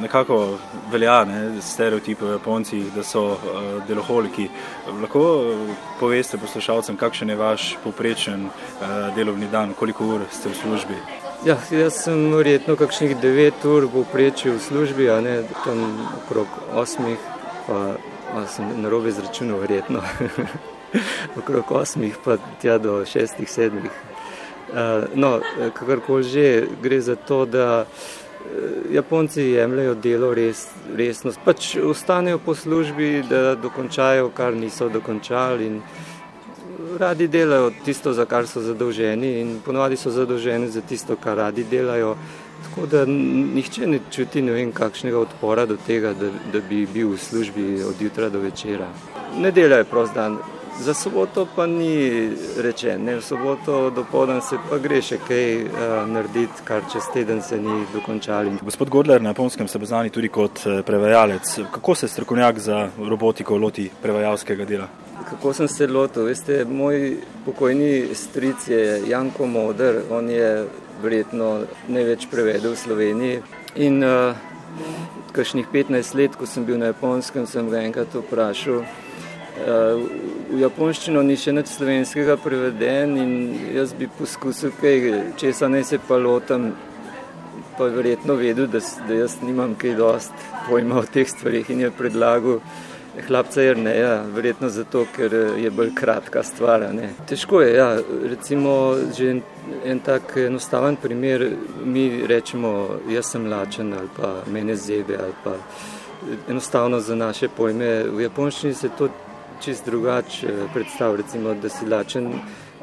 Nekako velja ne, stereotip v Japoncih, da so uh, deloholiki. Lahko poveste poslušalcem, kakšen je vaš poprečen uh, delovni dan, koliko ur ste v službi? Ja, jaz sem verjetno kakšnih 9 ur v povprečju v službi, a ne tam okrog 8, pa, pa sem na robe izračunal verjetno. okrog 8, pa tja do 6, 7. Uh, no, kakorkoli že, gre za to, da uh, Japonci jemljajo delo res, resno, pač ostanejo po službi, da dokončajo, kar niso dokončali radi delajo tisto, za kar so zadolženi in ponovadi so zadolženi za tisto, kar radi delajo. Tako da nihče ne čuti ne vem kakšnega odpora do tega, da, da bi bil v službi od jutra do večera. Ne delajo prost dan, Za soboto pa ni rečeno, v soboto do povdan se pa gre še kaj uh, narediti, kar čez teden se ni dokončali. Gospod Godler, na japonskem ste poznani tudi kot eh, prevajalec. Kako se strokovnjak za robotiko loti prevajalskega dela? Kako sem se lotil? Veste, moj pokojni stric je Janko Moder, on je verjetno največ prevedel v Sloveniji. In uh, kakšnih 15 let, ko sem bil na japonskem, sem ga enkrat vprašal, V japonščino ni še nič slovenskega preveden in jaz bi poskusil kaj, česa naj se pa lotam, pa verjetno vedel, da, da jaz nimam kaj dost pojma o teh stvarih in je predlagal hlapca Jrneja, verjetno zato, ker je bolj kratka stvar. Ne. Težko je, ja, recimo že en, en tak enostaven primer, mi rečemo, jaz sem lačen ali pa mene zebe ali pa enostavno za naše pojme. V japonščini se to čist drugače eh, predstav, recimo, da si lačen,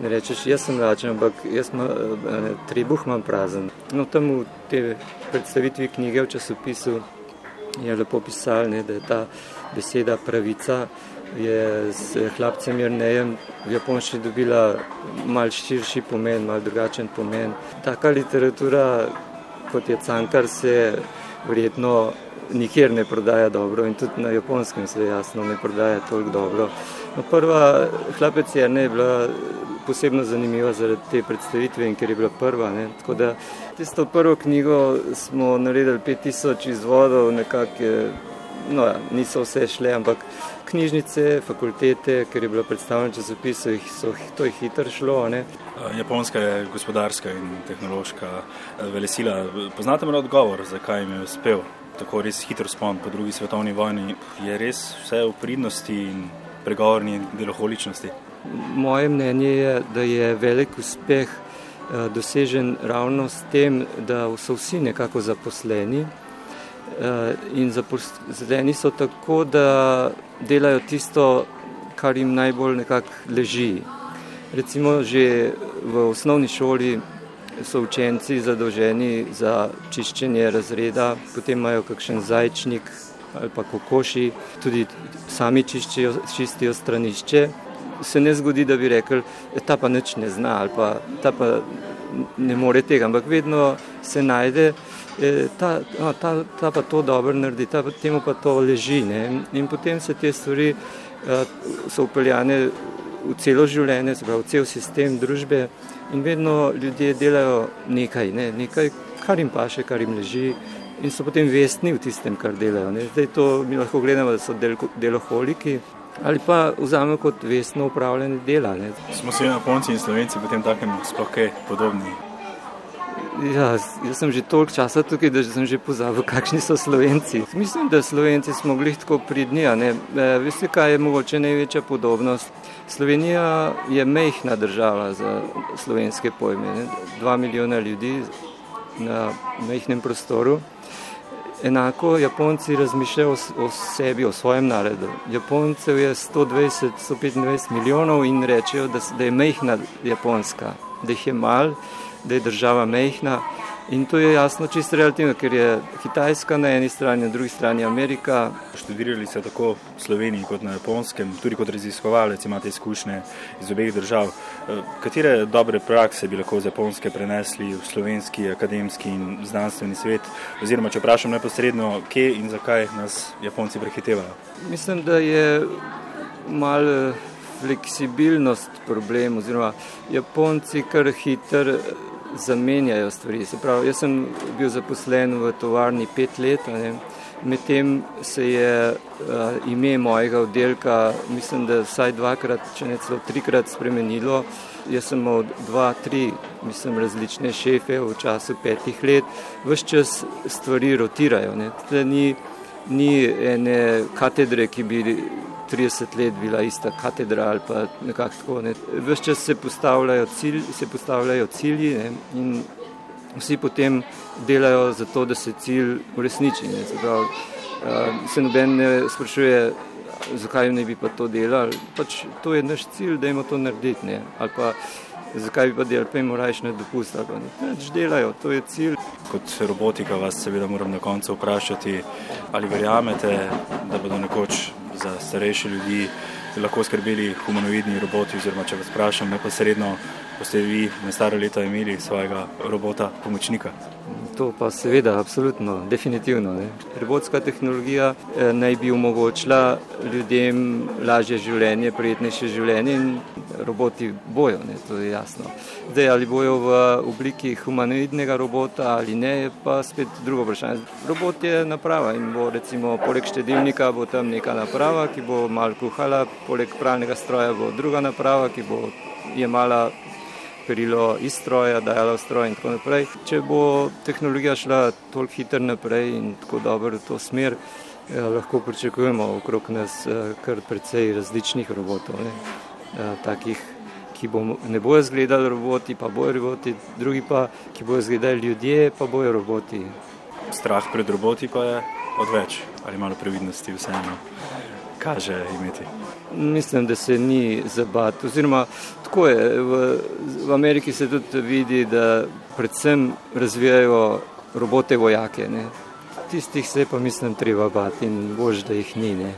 ne rečeš, jaz sem lačen, ampak jaz ma, eh, tribuh imam prazen. No, tam v te predstavitvi knjige v časopisu je lepo pisal, ne, da je ta beseda pravica je s hlapcem Jrnejem v japonščini dobila mal širši pomen, mal drugačen pomen. Taka literatura, kot je Cankar, se verjetno nikjer ne prodaja dobro in tudi na japonskem se jasno ne prodaja toliko dobro. No, prva hlapec je ne bila posebno zanimiva zaradi te predstavitve in ker je bila prva. Ne. Tako da tisto prvo knjigo smo naredili 5000 izvodov, nekako, no ja, niso vse šle, ampak knjižnice, fakultete, ker je bilo predstavljeno časopise, so to je hitro šlo. Ne. Japonska je gospodarska in tehnološka eh, velesila. Poznate morda odgovor, zakaj jim je uspel? Tako res hitro spon po drugi svetovni vojni, je res vse v pridnosti in pregovorni deloholičnosti. Moje mnenje je, da je velik uspeh eh, dosežen ravno s tem, da so vsi nekako zaposleni eh, in zaposleni so tako, da delajo tisto, kar jim najbolj nekako leži. Recimo že v osnovni šoli so učenci zadolženi za čiščenje razreda, potem imajo kakšen zajčnik ali pa kokoši, tudi sami čiščijo, čistijo stranišče. Se ne zgodi, da bi rekli, da ta pa nič ne zna ali pa ta pa ne more tega, ampak vedno se najde, e, ta, ta, ta pa to dobro naredi, ta temu pa to leži. Ne? In potem se te stvari so upeljane v celo življenje, v cel sistem družbe in vedno ljudje delajo nekaj, ne, nekaj, kar jim paše, kar jim leži in so potem vestni v tistem, kar delajo. Ne. Zdaj to mi lahko gledamo, da so del, deloholiki ali pa vzamemo kot vestno upravljanje dela. Ne. Smo se na konci in slovenci potem takem sploh kaj podobni. Ja, jaz sem že toliko časa tukaj, da sem že pozabil, kakšni so slovenci. Mislim, da slovenci smo bili tako pridni. E, veste, kaj je mogoče največja podobnost? Slovenija je mehna država za slovenske pojme. Ne? Dva milijona ljudi na mehnem prostoru. Enako Japonci razmišljajo o sebi, o svojem narodu. Japoncev je 120-125 milijonov in rečejo, da, da je mehna Japonska, da jih je mal, da je država mehna. In to je jasno čisto relativno, ker je Kitajska na eni strani, na drugi strani Amerika. Študirali ste tako v Sloveniji kot na Japonskem, tudi kot raziskovalec imate izkušnje iz obeh držav. Eh, katere dobre prakse bi lahko z Japonske prenesli v slovenski akademski in znanstveni svet? Oziroma, če vprašam neposredno, kje in zakaj nas Japonci prehitevajo? Mislim, da je mal fleksibilnost problem, oziroma Japonci kar hitro zamenjajo stvari. Se pravi, jaz sem bil zaposlen v tovarni pet let, medtem se je uh, ime mojega oddelka, mislim, da vsaj dvakrat, če ne celo trikrat spremenilo. Jaz sem imel dva, tri, mislim, različne šefe v času petih let, vse čas stvari rotirajo. Ni, ni ene katedre, ki bi 30 let bila ista katedra ali pa nekako tako. Ne. Ves čas se postavljajo, cilj, se postavljajo cilji ne, in vsi potem delajo za to, da se cilj uresniči. Ne. Se, pravi, uh, se noben ne sprašuje, zakaj ne bi pa to delali. Pač to je naš cilj, da imamo to narediti. Ne. Ali pa zakaj bi pa delali, pa jim rajš ne dopust. Ali pa ne. Neč delajo, to je cilj. Kot robotika vas seveda moram na koncu vprašati, ali verjamete, da bodo nekoč za starejše ljudi lahko skrbeli humanoidni roboti, oziroma če vas vprašam, neposredno, boste vi na staro leto imeli svojega robota, pomočnika. To pa seveda, absolutno, definitivno. Ne. Robotska tehnologija eh, naj bi omogočila ljudem lažje življenje, prijetnejše življenje in roboti bojo, ne, to je jasno. Zdaj, ali bojo v obliki humanoidnega robota ali ne, je pa spet drugo vprašanje. Robot je naprava in bo recimo poleg štedilnika bo tam neka naprava, ki bo mal kuhala, poleg pralnega stroja bo druga naprava, ki bo jemala perilo iz stroja, dajala v stroj in tako naprej. Če bo tehnologija šla toliko hitro naprej in tako dobro v to smer, eh, lahko pričakujemo okrog nas eh, kar precej različnih robotov. Ne? Eh, takih, ki bo, ne bojo izgledali roboti, pa bojo roboti, drugi pa, ki bojo izgledali ljudje, pa bojo roboti. Strah pred roboti pa je odveč ali malo previdnosti vseeno kaže imeti. Mislim, da se ni zabati. Oziroma, tako je. V, v Ameriki se tudi vidi, da predvsem razvijajo robote vojake. Ne. Tistih se pa mislim treba bati in bož, da jih ni. Ne.